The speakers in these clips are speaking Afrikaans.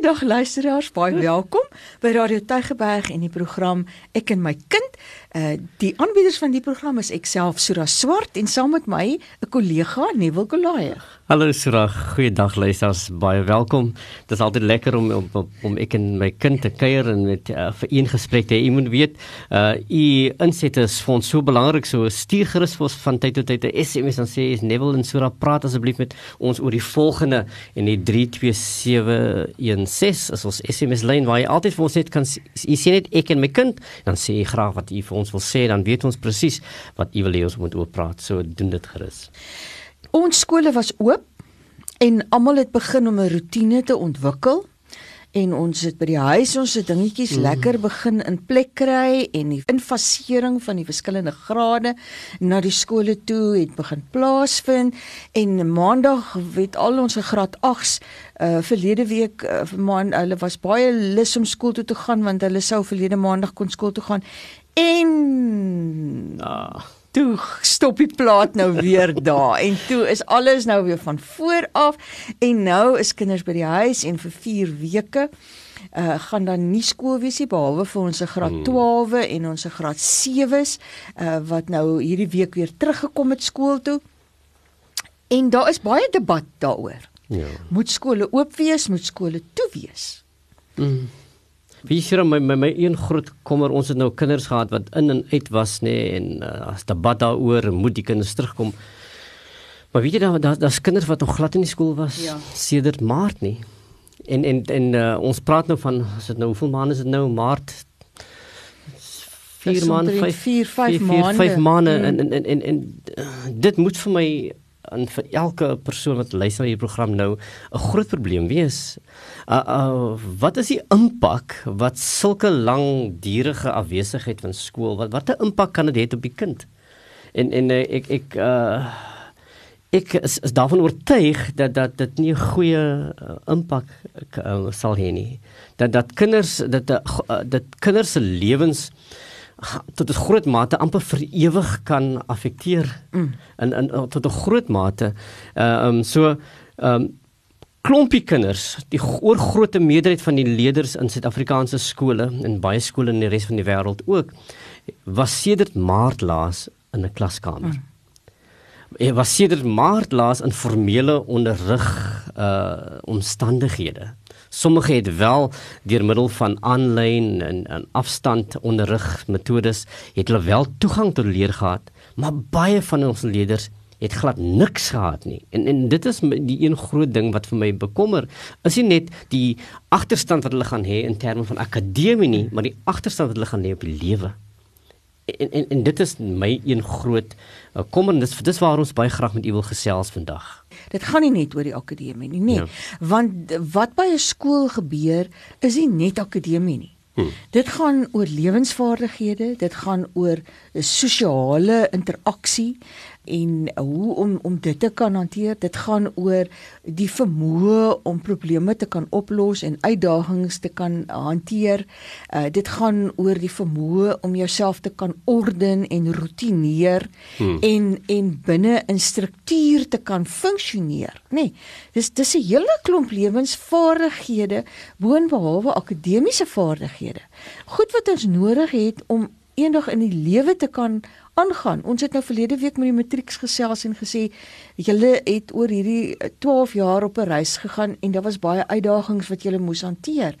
Goeiedag luisteraars, baie welkom by Radio Tygerberg en die program Ek en my kind. Uh die aanbieders van die program is ek self Sura Swart en saam met my 'n kollega Neville Kolaier. Hallo Sura, goeiedag luisteraars, baie welkom. Dit is altyd lekker om om, om, ek en my kind te kuier en met uh, vir een gesprek te hê. Jy moet weet, uh u insette is vir ons so belangrik. So stuur gerus vir ons van tyd tot tyd 'n SMS en sê is Neville en Sura praat asseblief met ons oor die volgende en die 32716 is ons SMS lyn waar jy altyd vir ons net kan jy sê net ek en my kind dan sê jy graag wat jy vir ons wil sê dan weet ons presies wat jy wil hê ons moet oor praat. So doen dit gerus. Ons skole was oop en almal het begin om 'n roetine te ontwikkel en ons het by die huis ons se dingetjies mm. lekker begin in plek kry en die infasering van die verskillende grade na die skole toe het begin plaasvind. En maandag het al ons graad 8s uh, verlede week uh, maand hulle was baie lus om skool toe te gaan want hulle sou verlede maandag kon skool toe gaan. En ah toe stop die plaat nou weer daar en toe is alles nou weer van voor af en nou is kinders by die huis en vir 4 weke uh gaan dan nie skool wees nie behalwe vir ons graad 12 hmm. en ons graad 7s uh wat nou hierdie week weer teruggekom het skool toe. En daar is baie debat daaroor. Ja. Moet skole oop wees, moet skole toe wees? Mm. Wie sê my my my een groot kommer ons het nou kinders gehad wat in en uit was nê nee, en uh, as debat daaroor moet die kinders terugkom. Maar weet jy daar daar's da kinders wat nog glad in die skool was ja. sedert Maart nie. En en en uh, ons praat nou van as dit nou hoeveel maande is dit nou Maart 4 maande 5 4 5 maande 5 maande en en en en, en uh, dit moet vir my en vir elke persoon wat luister na hierdie program nou 'n groot probleem wees. Uh, uh wat is die impak wat sulke langdurige afwesigheid van skool wat watter impak kan dit hê op die kind? En en uh, ek ek uh ek is, is daarvan oortuig dat dat dit nie 'n goeie uh, impak uh, sal hê nie. Dat dat kinders dat uh, dat kinders se lewens tot 'n groot mate amper vir ewig kan affekteer mm. in in tot 'n groot mate. Ehm uh, um, so ehm um, klompie kinders, die oorgrootste meerderheid van die leerders in Suid-Afrikaanse skole en baie skole in die res van die wêreld ook was sedert Maart laas in 'n klaskamer. Mm. Hy was sedert Maart laas in formele onderrig uh omstandighede. Sommige het wel deur middel van aanlyn en, en afstand onderrig metodes het hulle wel toegang tot leer gehad, maar baie van ons leerders het glad niks gehad nie. En en dit is die een groot ding wat vir my bekommer, is nie net die agterstand wat hulle gaan hê in terme van akademie nie, maar die agterstand wat hulle gaan hê op die lewe. En, en en dit is my een groot uh, kommer dis dis waar ons baie graag met u wil gesels vandag. Dit gaan nie net oor die akademie nie, nee. Ja. Want wat by 'n skool gebeur, is nie net akademie nie. Hmm. Dit gaan oor lewensvaardighede, dit gaan oor sosiale interaksie, en hoe om om dit te kan hanteer dit gaan oor die vermoë om probleme te kan oplos en uitdagings te kan hanteer. Uh, dit gaan oor die vermoë om jouself te kan orden en rotineer hmm. en en binne 'n struktuur te kan funksioneer. Nê nee, dis dis 'n hele klomp lewensvaardighede boonbehalwe akademiese vaardighede. Goed wat ons nodig het om eendag in die lewe te kan aangaan. Ons het nou verlede week met die matrieks gesels en gesê julle het oor hierdie 12 jaar op 'n reis gegaan en daar was baie uitdagings wat julle moes hanteer.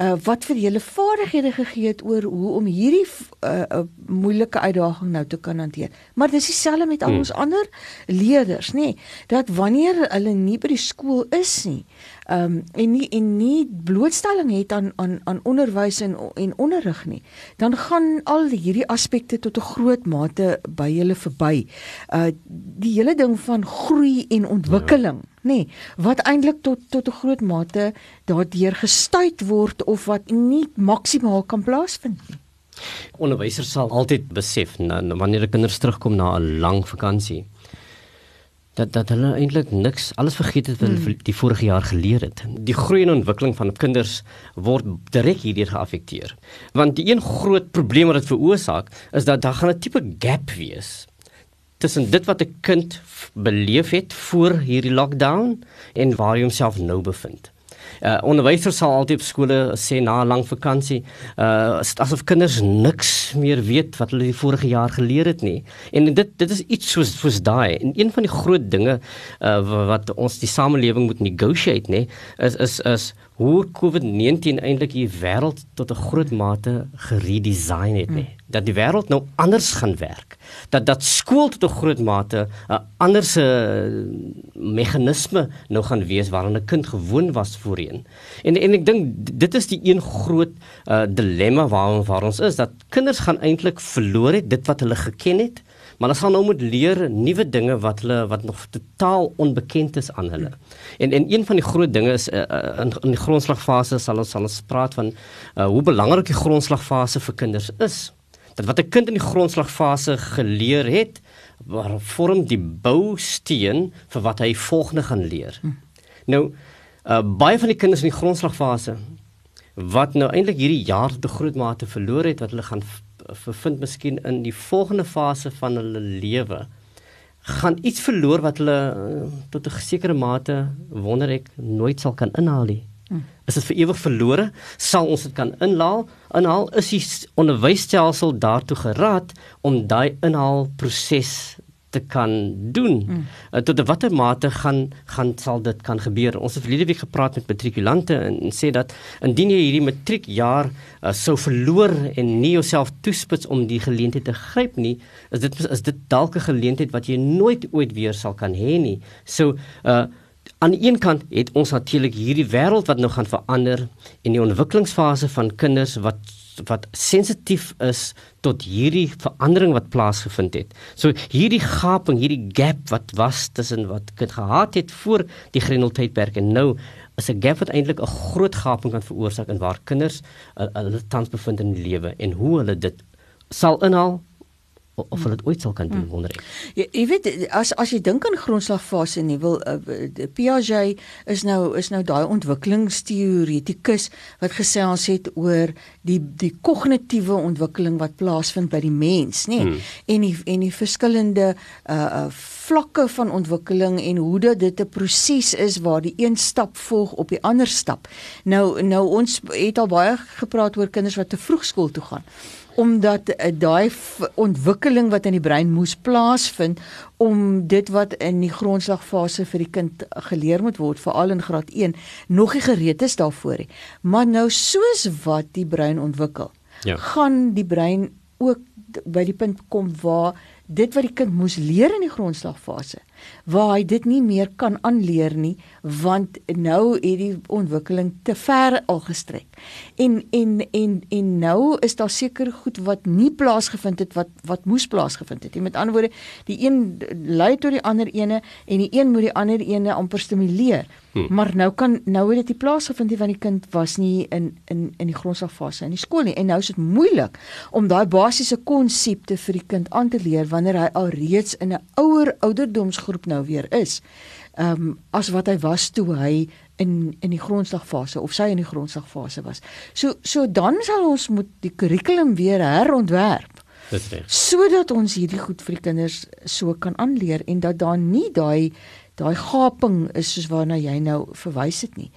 Uh wat vir julle vaardighede gegee het oor hoe om hierdie uh, uh moeilike uitdaging nou te kan hanteer. Maar dis dieselfde met al hmm. ons hmm. ander leerders, nê, nee, dat wanneer hulle nie by die skool is nie, um, en nie en nie blootstelling het aan aan aan onderwys en en onderrig nie, dan gaan al hierdie aspekte tot 'n groot mate by hulle verby. Uh die hele ding van groei en ontwikkeling, ja. nê, nee, wat eintlik tot tot 'n groot mate daardeur gestuit word of wat nie maksimaal kan plaasvind nie. Onderwysers sal altyd besef na, wanneer 'n kinders terugkom na 'n lang vakansie dat dat hulle eintlik niks alles vergeet het wat hulle hmm. die vorige jaar geleer het. Die groei en ontwikkeling van kinders word direk hierdeur geaffekteer. Want die een groot probleem wat dit veroorsaak is dat daar gaan 'n tipe gap wees tussen dit wat 'n kind beleef het voor hierdie lockdown en waar hy homself nou bevind. Uh onderwysers sal altyd op skole sê na 'n lang vakansie, uh asof kinders niks meer weet wat hulle die vorige jaar geleer het nie. En dit dit is iets soos soos daai. En een van die groot dinge uh wat ons die samelewing moet negotiate, nê, is is is hoe COVID-19 eintlik die wêreld tot 'n groot mate geredesign het nie. Mm. Dat die wêreld nou anders gaan werk. Dat dat skool tot 'n groot mate 'n ander se meganisme nou gaan wees waaraan 'n kind gewoon was voorheen. En en ek dink dit is die een groot uh, dilemma waarom waar ons is dat kinders gaan eintlik verloor het dit wat hulle geken het maar hulle gaan nou moet leer nuwe dinge wat hulle wat nog totaal onbekend is aan hulle. En en een van die groot dinge is uh, in in die grondslagfase sal ons sal ons praat van uh, hoe belangrik die grondslagfase vir kinders is. Dat wat 'n kind in die grondslagfase geleer het, vorm die bousteen vir wat hy volgende gaan leer. Hm. Nou uh, baie van die kinders in die grondslagfase wat nou eintlik hierdie jaar te groot mate verloor het wat hulle gaan vervind miskien in die volgende fase van hulle lewe gaan iets verloor wat hulle uh, tot 'n sekere mate wonder ek nooit sal kan inhaal nie. Hmm. Is dit vir ewig verlore? Sal ons dit kan inhaal? Inhaal is die onderwysstelsel daartoe geraad om daai inhaalproses te kan doen. Mm. Uh, tot watter mate gaan gaan sal dit kan gebeur? Ons het verlede week gepraat met matrikulante en, en sê dat indien jy hierdie matriekjaar uh, sou verloor en nie jouself toespits om die geleentheid te gryp nie, is dit is dit dalk 'n geleentheid wat jy nooit ooit weer sal kan hê nie. So uh aan die een kant het ons natuurlik hierdie wêreld wat nou gaan verander en die ontwikkelingsfase van kinders wat wat sensitief is tot hierdie verandering wat plaasgevind het. So hierdie gaping, hierdie gap wat was tussen wat kind gehad het voor die Grendeltydperk en nou is 'n gap wat eintlik 'n groot gaping kan veroorsaak in waar kinders uh, hulle tans bevind in die lewe en hoe hulle dit sal inhaal of hulle dit ooit sal kan doen hmm. wonder ek. Jy, jy weet as as jy dink aan grondslagfase nie wil uh, Piaget is nou is nou daai ontwikkelingsteoretikus wat gesels het oor die die kognitiewe ontwikkeling wat plaasvind by die mens, nê? Hmm. En die en die verskillende uh, uh vlakke van ontwikkeling en hoe dit 'n proses is waar die een stap volg op die ander stap. Nou nou ons het al baie gepraat oor kinders wat te vroeg skool toe gaan omdat uh, daai ontwikkeling wat in die brein moes plaasvind om dit wat in die grondslagfase vir die kind geleer moet word veral in graad 1 nog nie gereed is daarvoor nie. Maar nou soos wat die brein ontwikkel, ja. gaan die brein ook by die punt kom waar dit wat die kind moes leer in die grondslagfase waar hy dit nie meer kan aanleer nie want nou het die ontwikkeling te ver al gestrek. En en en en nou is daar seker goed wat nie plaasgevind het wat wat moes plaasgevind het. Met ander woorde, die een lei tot die ander ene en die een moet die ander ene amper stimuleer. Hmm. Maar nou kan nou het dit nie plaasgevind nie want die kind was nie in in in die grondslagfase in die skool nie en nou is dit moeilik om daai basiese konsepte vir die kind aan te leer wanneer hy al reeds in 'n ouer ouderdomsgroep groep nou weer is. Ehm um, as wat hy was toe hy in in die grondslagfase of sy in die grondslagfase was. So so dan sal ons moet die kurrikulum weer herontwerp. Dit reg. Sodat ons hierdie goed vir die kinders so kan aanleer en dat daar nie daai daai gaping is soos waarna jy nou verwys het nie.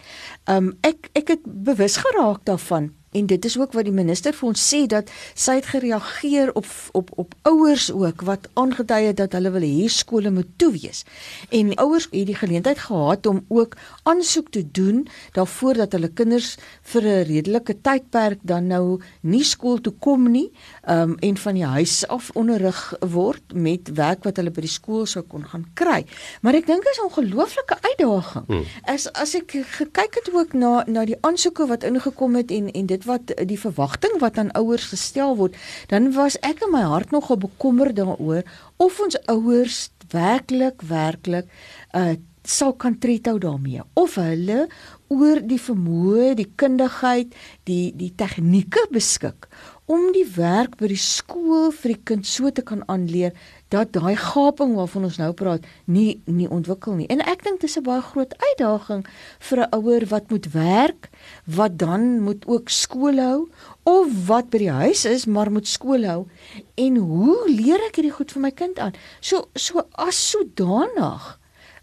Ehm um, ek ek het bewus geraak daarvan en dit is ook wat die minister vir ons sê dat sy het gereageer op op op ouers ook wat aangedui het dat hulle wil hê skole moet toe wees. En ouers het die geleentheid gehad om ook aansoek te doen daarvoor dat hulle kinders vir 'n redelike tydperk dan nou nie skool toe kom nie, ehm um, en van die huis af onderrig word met werk wat hulle by die skool sou kon gaan kry. Maar ek dink dit is 'n ongelooflike uitdaging. Hmm. As as ek gekyk het ook na na die aansoeke wat ingekom het en en dit wat die verwagting wat aan ouers gestel word, dan was ek in my hart nogal bekommerd daaroor of ons ouers werklik werklik uh sou kan trethou daarmee of hulle oor die vermoë, die kundigheid, die die tegnieke beskik om die werk by die skool vir die kind so te kan aanleer dat daai gaping waarvan ons nou praat nie nie ontwikkel nie. En ek dink dis 'n baie groot uitdaging vir 'n ouer wat moet werk, wat dan moet ook skool hou of wat by die huis is maar moet skool hou. En hoe leer ek hierdie goed vir my kind aan? So so as sodanig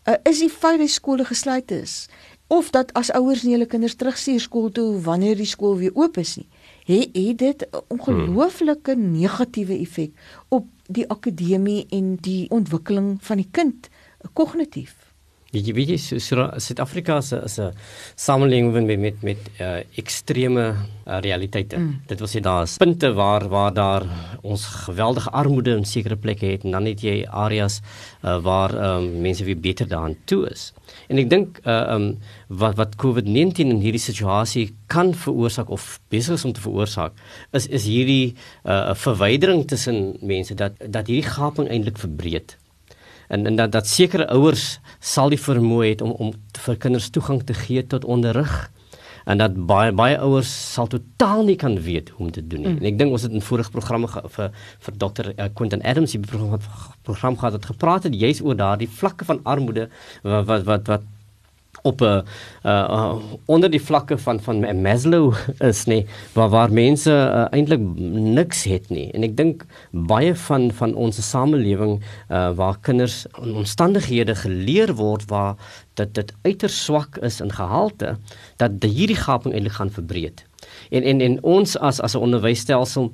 uh, is die feit dat skole gesluit is of dat as ouers nie hulle kinders terugstuur skool toe wanneer die skool weer oop is nie het, het dit 'n ongelooflike negatiewe effek op die akademie en die ontwikkeling van die kind kognitief Jy weet jy Suid-Afrika so, is 'n samelewing met met met uh, ekstreme uh, realiteite. Mm. Dit wil sê daar's punte waar waar daar ons geweldige armoede in sekere plekke het en dan het jy areas uh, waar um, mense weer beter daaraan toe is. En ek dink uh, um, wat wat COVID-19 in hierdie situasie kan veroorsaak of besig is om te veroorsaak is is hierdie 'n uh, verwydering tussen mense dat dat hierdie gaping eintlik verbreek en en dat dat sekere ouers sal die vermoë het om om vir kinders toegang te gee tot onderrig en dat baie baie ouers sal totaal nie kan weet hoe om te doen nie. Mm. En ek dink ons het in vorige programme vir vir dokter uh, Quentin Adams die program, program gehad het gepraat het juis oor daardie vlakke van armoede wat wat wat, wat op 'n uh, uh, onder die vlakke van van Maslow is nie waar waar mense uh, eintlik niks het nie. En ek dink baie van van ons samelewing uh, waar kinders in omstandighede geleer word waar dat dit uiters swak is in gehalte dat hierdie gaping eintlik gaan verbreek en en en ons as as 'n onderwysstelsel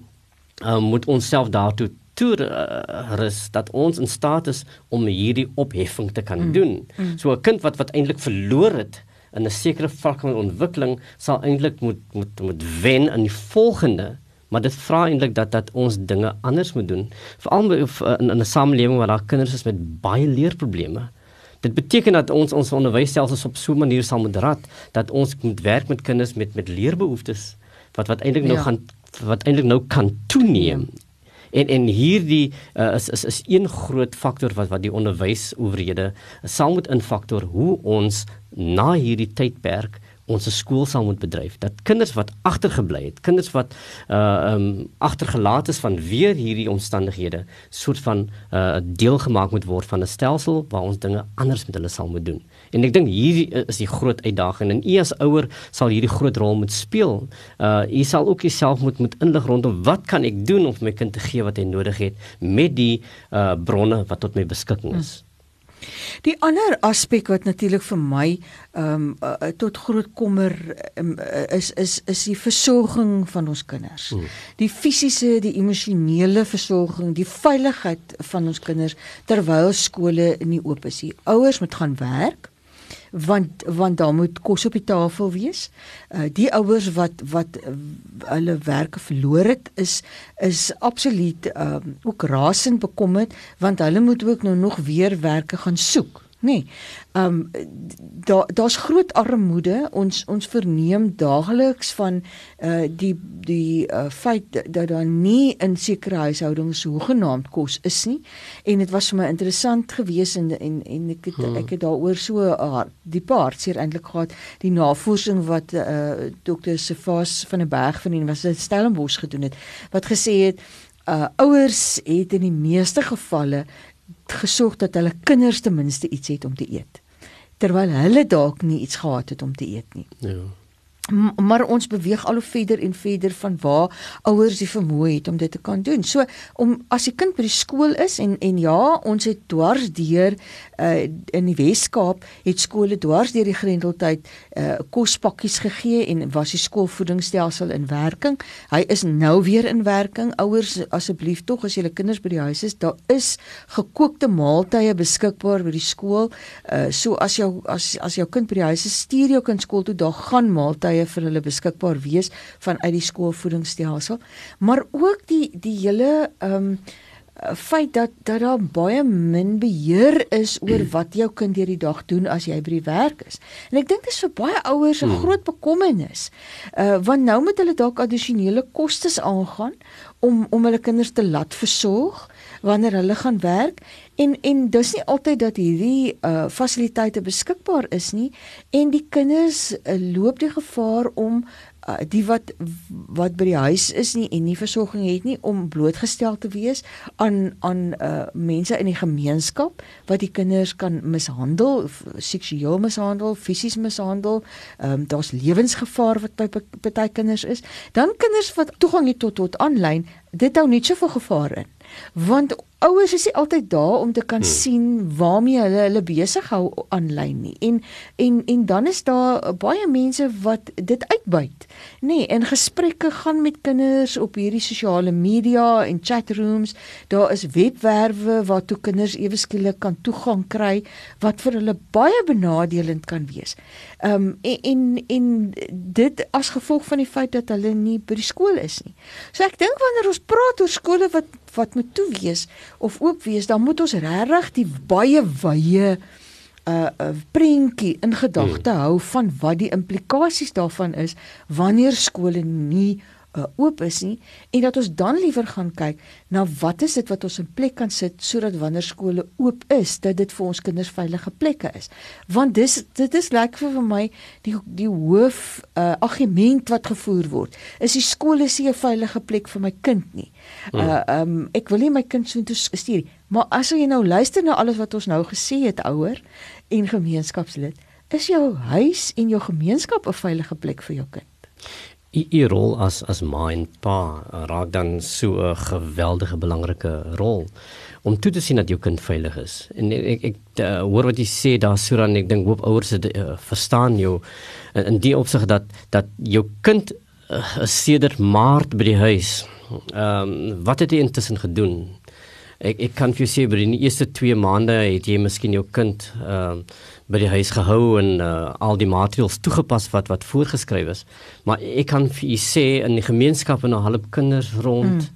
uh, moet onsself daartoe toerus uh, dat ons in staat is om hierdie opheffing te kan mm. doen. Mm. So 'n kind wat wat eintlik verloor het in 'n sekere vlak van ontwikkeling sal eintlik moet moet moet wen in die volgende maar dit vra eintlik dat dat ons dinge anders moet doen veral in, 'n samelewing waar daar kinders is met baie leerprobleme dit beteken dat ons ons onderwysstelsels op so 'n manier sal moet rad dat ons moet werk met kinders met met leerbehoeftes wat wat eintlik nou ja. gaan wat eintlik nou kan toeneem. En en hierdie uh, is is is een groot faktor wat wat die onderwysowerhede sal moet infaktor hoe ons na hierdie tydperk ons skool sal moet bedryf dat kinders wat agtergebly het kinders wat uh um agtergelaat is van weer hierdie omstandighede soort van uh deel gemaak moet word van 'n stelsel waar ons dinge anders met hulle sal moet doen En ek dink hier is die groot uitdaging en u as ouer sal hierdie groot rol moet speel. Uh u sal ook jouself moet moet inlig rondom wat kan ek doen om my kind te gee wat hy nodig het met die uh bronne wat tot my beskikking is. Die ander aspek wat natuurlik vir my ehm um, uh, tot groot kommer um, is is is die versorging van ons kinders. Mm. Die fisiese, die emosionele versorging, die veiligheid van ons kinders terwyl skole nie oop is nie. Ouers moet gaan werk want want daar moet kos op die tafel wees. Uh die ouers wat wat uh, hulle werke verloor het is is absoluut uh ook rasend bekommerd want hulle moet ook nou nog weer werke gaan soek nee. Ehm um, daar daar's groot armoede. Ons ons verneem daagliks van uh die die uh feit dat daar nie in sekere huishoudings hoegenaamd kos is nie. En dit was vir my interessant geweest en en en ek het hmm. ek het daaroor so uh, die paar seer eintlik gehad die navorsing wat uh dokter Sefas van der Berg van die Universiteit Stellenbosch gedoen het wat gesê het uh ouers het in die meeste gevalle gesorg dat hulle kinders ten minste iets het om te eet terwyl hulle dalk nie iets gehad het om te eet nie. Ja maar ons beweeg al hoe verder en verder van waar ouers die vermoë het om dit te kan doen. So om as die kind by die skool is en en ja, ons het dwars deur uh, in die Wes-Kaap het skole dwars deur die Grendeltyd uh, kospakkies gegee en was die skoolvoedingsstelsel in werking. Hy is nou weer in werking. Ouers asseblief tog as julle kinders by die huis is, daar is gekookte maaltye beskikbaar by die skool. Uh, so as jou as as jou kind by die huis is, stuur jou kind skool toe, daar gaan maaltye tye vir hulle beskikbaar wees vanuit die skoolvoedingsstelsel, maar ook die die hele ehm um, feit dat dat daar baie min beheer is oor wat jou kind deur die dag doen as jy by die werk is. En ek dink dit is vir baie ouers 'n hmm. groot bekommernis. Uh want nou moet hulle dalk addisionele kostes aangaan om om hulle kinders te laat versorg wanneer hulle gaan werk en en dis nie altyd dat hierdie uh fasiliteite beskikbaar is nie en die kinders uh, loop die gevaar om uh, die wat wat by die huis is nie en nie versorging het nie om blootgestel te wees aan aan uh mense in die gemeenskap wat die kinders kan mishandel, seksueel mishandel, fisies mishandel. Um, daar's lewensgevaar wat by party kinders is. Dan kinders wat toegang het tot tot aanlyn, dit hou net soveel gevaar in. Want ouers is nie altyd daar om te kan hmm. sien waarmee hulle hulle besig hou aanlyn nie. En en en dan is daar baie mense wat dit uitbuit. Nê, nee, en gesprekke gaan met kinders op hierdie sosiale media en chatrooms. Daar is webwerwe waartoe kinders ewe skielik kan toegang kry wat vir hulle baie benadelend kan wees. Ehm um, en, en en dit as gevolg van die feit dat hulle nie by die skool is nie. So ek dink wanneer ons praat oor skole wat wat moet toe wees of oop wees, dan moet ons regtig die baie wye uh, uh prentjie in gedagte hmm. hou van wat die implikasies daarvan is wanneer skole nie uh, oop is nie en dat ons dan liewer gaan kyk na wat is dit wat ons in plek kan sit sodat wanneer skole oop is dat dit vir ons kinders veilige plekke is. Want dis dit is lekker vir my die die hoof uh, argument wat gevoer word. Is die skool is nie 'n veilige plek vir my kind nie. Uh, um, ek wil nie my kind so toe stuur maar as jy nou luister na alles wat ons nou gesê het ouer en gemeenskapslid is jou huis en jou gemeenskap 'n veilige plek vir jou kind u rol as as ma en pa raak dan so 'n geweldige belangrike rol om toe te sien dat jou kind veilig is. En ek ek, ek uh, hoor wat jy sê daar so dan ek dink hoop ouers het uh, verstaan jou in, in die opsig dat dat jou kind uh, sedert maart by die huis. Ehm um, wat het hy intussen gedoen? Ek ek kan vir jou sê by die eerste 2 maande het jy miskien jou kind ehm uh, by die huis gehou en uh, al die maatreëls toegepas wat wat voorgeskryf is. Maar ek kan vir u sê in die gemeenskap en al hulp kinders rond mm.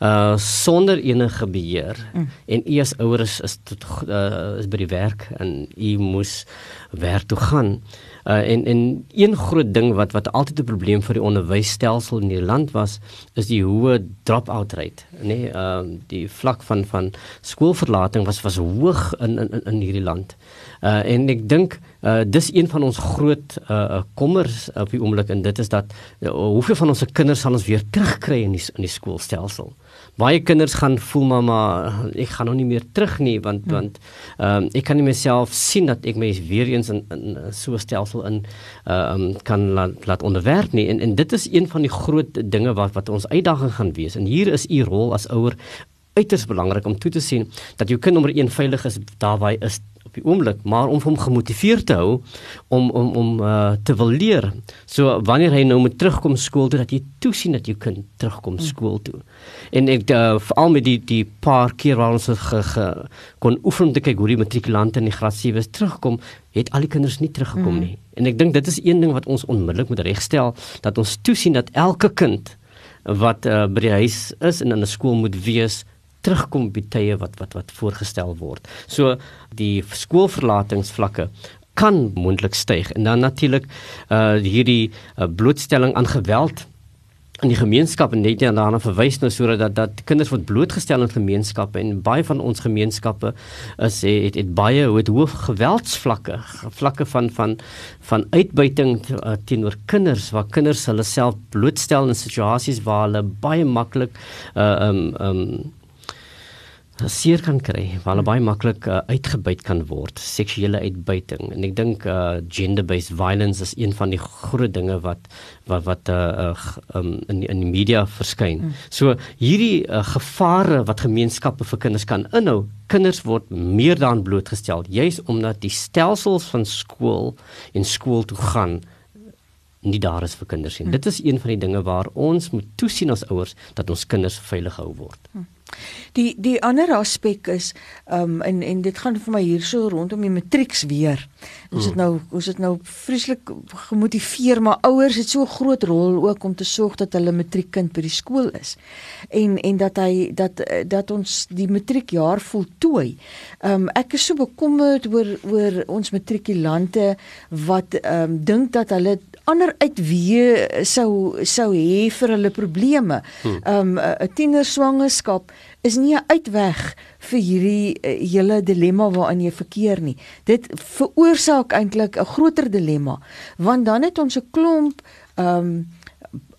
Uh sonder enige beheer mm. en u as ouers is tot uh, is by die werk en u moes werk toe gaan. Uh, en en een groot ding wat wat altyd 'n probleem vir die onderwysstelsel in die land was, is die hoë drop-out rate, nê? Nee, ehm uh, die vlak van van skoolverlating was was hoog in in in hierdie land. Uh en ek dink uh dis een van ons groot uh kommers op die oomblik en dit is dat uh, hoeveel van ons se kinders sal ons weer terugkry in die in die skoolstelsel. Baie kinders gaan voel mamma ek gaan nou nie meer terug nie want hmm. want ehm um, ek kan nie myself sien dat ek my weer eens in, in so 'n stelsel in ehm um, kan laat, laat onderwerp nie en en dit is een van die groot dinge wat wat ons uitdaging gaan wees en hier is u rol as ouer uiters belangrik om toe te sien dat jou kind nommer 1 veilig is daar waar hy is die oomblik, maar om hom gemotiveerd te hou om om om uh, te wil leer. So wanneer hy nou moet terugkom skool toe dat jy toesien dat jou kind terugkom mm. skool toe. En ek uh, veral met die die paar keer waar ons ge, ge, kon oefen te kyk hoe die matrikulante in die graad 7 terugkom, het al die kinders nie teruggekom mm. nie. En ek dink dit is een ding wat ons onmiddellik moet regstel dat ons toesien dat elke kind wat uh, by die huis is en in 'n skool moet wees terugkom by tye wat wat wat voorgestel word. So die skoolverlatingsvlakke kan moontlik styg en dan natuurlik uh hierdie uh, blootstelling aan geweld in die gemeenskap en net daarna verwys nou sodat dat, dat kinders word blootgestel in gemeenskappe en baie van ons gemeenskappe is het, het baie het hoë geweldsvlakke vlakke van van van uitbuiting uh, teenoor kinders waar kinders hulle self blootstel in situasies waar hulle baie maklik uh um um seer kan kry, waar hulle baie maklik uh, uitgebuit kan word, seksuele uitbuiting. En ek dink uh, gender-based violence is een van die groot dinge wat wat wat uh, uh, um, in in die media verskyn. Mm. So hierdie uh, gevare wat gemeenskappe vir kinders kan inhou, kinders word meer daan blootgestel, juis omdat die stelsels van skool en skool toe gaan nie daar is vir kinders nie. Mm. Dit is een van die dinge waar ons moet toesien as ouers dat ons kinders veilig gehou word. Mm. Die die ander aspek is ehm um, en en dit gaan vir my hierso rondom die matrieks weer. Ons het mm. nou ons het nou vreeslik gemotiveer maar ouers het so 'n groot rol ook om te sorg dat hulle matriekkind by die skool is. En en dat hy dat dat ons die matriekjaar voltooi. Ehm um, ek is so bekommerd oor oor ons matrikulante wat ehm um, dink dat hulle ander uitwee sou sou hê vir hulle probleme. Ehm um, 'n tienerswangerskap is nie 'n uitweg vir hierdie uh, hele dilemma waarin jy verkeer nie. Dit veroorsaak eintlik 'n groter dilemma want dan het ons 'n klomp ehm um,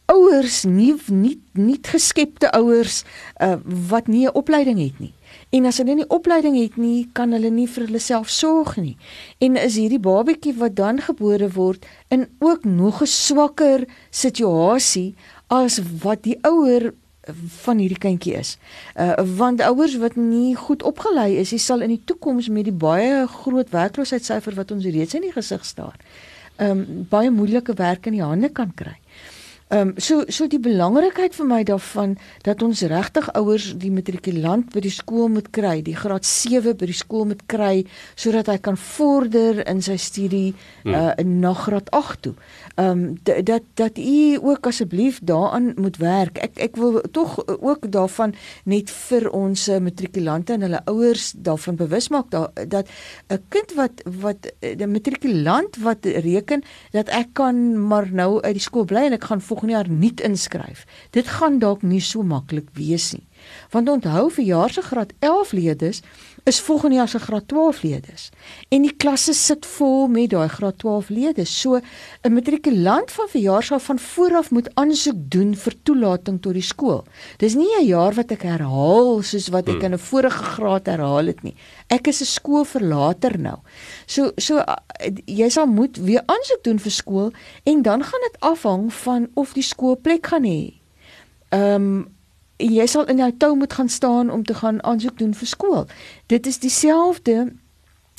ouers nie nie nie geskepte ouers uh, wat nie 'n opleiding het nie. En as hulle nie opleiding het nie, kan hulle nie vir hulle self sorg nie. En is hierdie babatjie wat dan gebore word in ook nog 'n swakker situasie as wat die ouer van hierdie kindjie is. Uh want ouers wat nie goed opgelei is, is sal in die toekoms met die baie groot werkloosheidssyfer wat ons reeds in die gesig staar, um baie moeilike werk in die hande kan kry. Ehm um, so so die belangrikheid vir my daarvan dat ons regtig ouers die matrikulant by die skool moet kry, die graad 7 by die skool moet kry sodat hy kan vorder in sy studie hmm. uh na graad 8 toe. Ehm um, dat dat u ook asseblief daaraan moet werk. Ek ek wil tog ook daarvan net vir ons matrikulante en hulle ouers daarvan bewus maak da, dat 'n kind wat wat 'n matrikulant wat reken dat ek kan maar nou uit die skool bly en ek gaan volgende jaar nuut inskryf. Dit gaan dalk nie so maklik wees nie. Want onthou vir jaar se graad 11 leerders is volgende jaar se graad 12 leerders. En die klasse sit vol met daai graad 12 leerders. So 'n matrikulant van verjaar sal van vooraf moet aansoek doen vir toelating tot die skool. Dis nie 'n jaar wat ek herhaal soos wat ek hmm. in 'n vorige graad herhaal het nie. Ek is 'n skoolverlater nou. So so jy sal moet weer aansoek doen vir skool en dan gaan dit afhang van of die skool plek gaan hê. Ehm um, jy sal in jou tou moet gaan staan om te gaan aansoek doen vir skool. Dit is dieselfde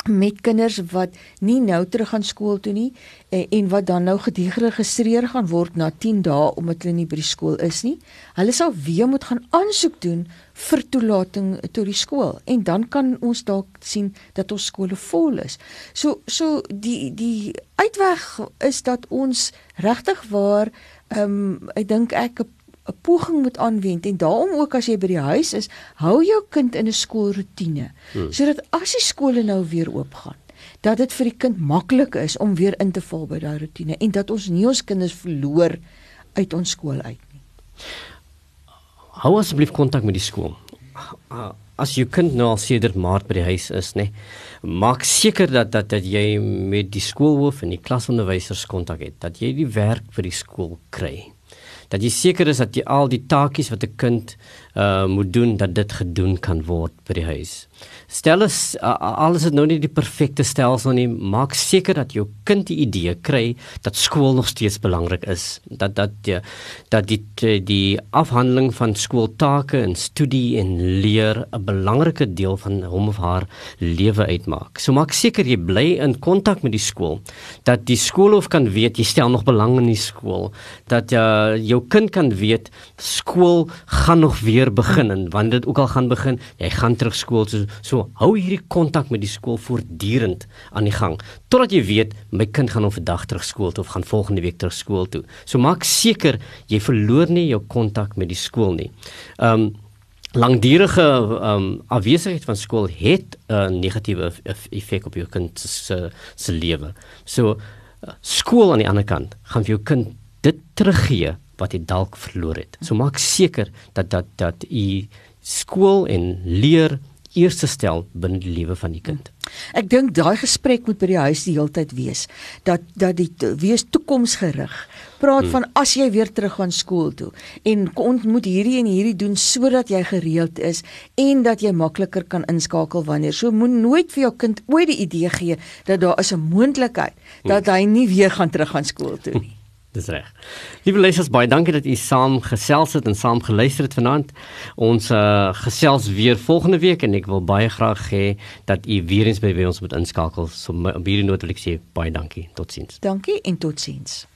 met kinders wat nie nou terug gaan skool toe nie en, en wat dan nou geregistreer gaan word na 10 dae omdat hulle nie by die skool is nie. Hulle sal weer moet gaan aansoek doen vir toelating tot die skool en dan kan ons dalk sien dat ons skole vol is. So so die die uitweg is dat ons regtig waar ehm um, ek dink ek 'n poging moet aanwend en daarom ook as jy by die huis is, hou jou kind in 'n skoolroetine hmm. sodat as die skole nou weer oopgaan, dat dit vir die kind maklik is om weer in te val by daai roetine en dat ons nie ons kinders verloor uit ons skool uit nie. Hou asseblief kontak met die skool. As jou kind nou al sedert Maart by die huis is, nê, maak seker dat dat dat jy met die skoolhoof en die klasonderwysers kontak het, dat jy die werk vir die skool kry dat jy seker is dat jy al die taakies wat 'n kind uh moet doen dat dit gedoen kan word by die huis. Stel as uh, alles is nou nie die perfekte stelsel nie, maak seker dat jou kind die idee kry dat skool nog steeds belangrik is. Dat dat die dat die die afhandeling van skooltake en studie en leer 'n belangrike deel van hom of haar lewe uitmaak. So maak seker jy bly in kontak met die skool dat die skoolhof kan weet jy stel nog belang in die skool, dat uh, jou kind kan weet skool gaan nog weer begin en wanneer dit ook al gaan begin, jy gaan terug skool so so hou hierdie kontak met die skool voortdurend aan die gang totdat jy weet my kind gaan op 'n dag terug skool toe of gaan volgende week terug skool toe. So maak seker jy verloor nie jou kontak met die skool nie. Um langdurige um afwesigheid van skool het 'n uh, negatiewe effek op jou kind se se lewe. So uh, skool aan die ander kant gaan vir jou kind dit teruggee wat jy dalk verloor het. So maak seker dat dat dat u skool en leer eerste stel binne die lewe van die kind. Ek dink daai gesprek moet by die huis die hele tyd wees dat dat die wees toekomsgerig. Praat hmm. van as jy weer terug gaan skool toe en ontmoet hierdie en hierdie doen sodat jy gereeld is en dat jy makliker kan inskakel wanneer. So moet nooit vir jou kind ooit die idee gee dat daar is 'n moontlikheid dat hmm. hy nie weer gaan terug gaan skool toe nie. Dis reg. Liewe luisters, baie dankie dat u saam gesels het en saam geluister het vanaand. Ons uh, gesels weer volgende week en ek wil baie graag hê dat u weer eens by ons moet inskakel. So op hierdie noot wil ek sê baie dankie. Totsiens. Dankie en totsiens.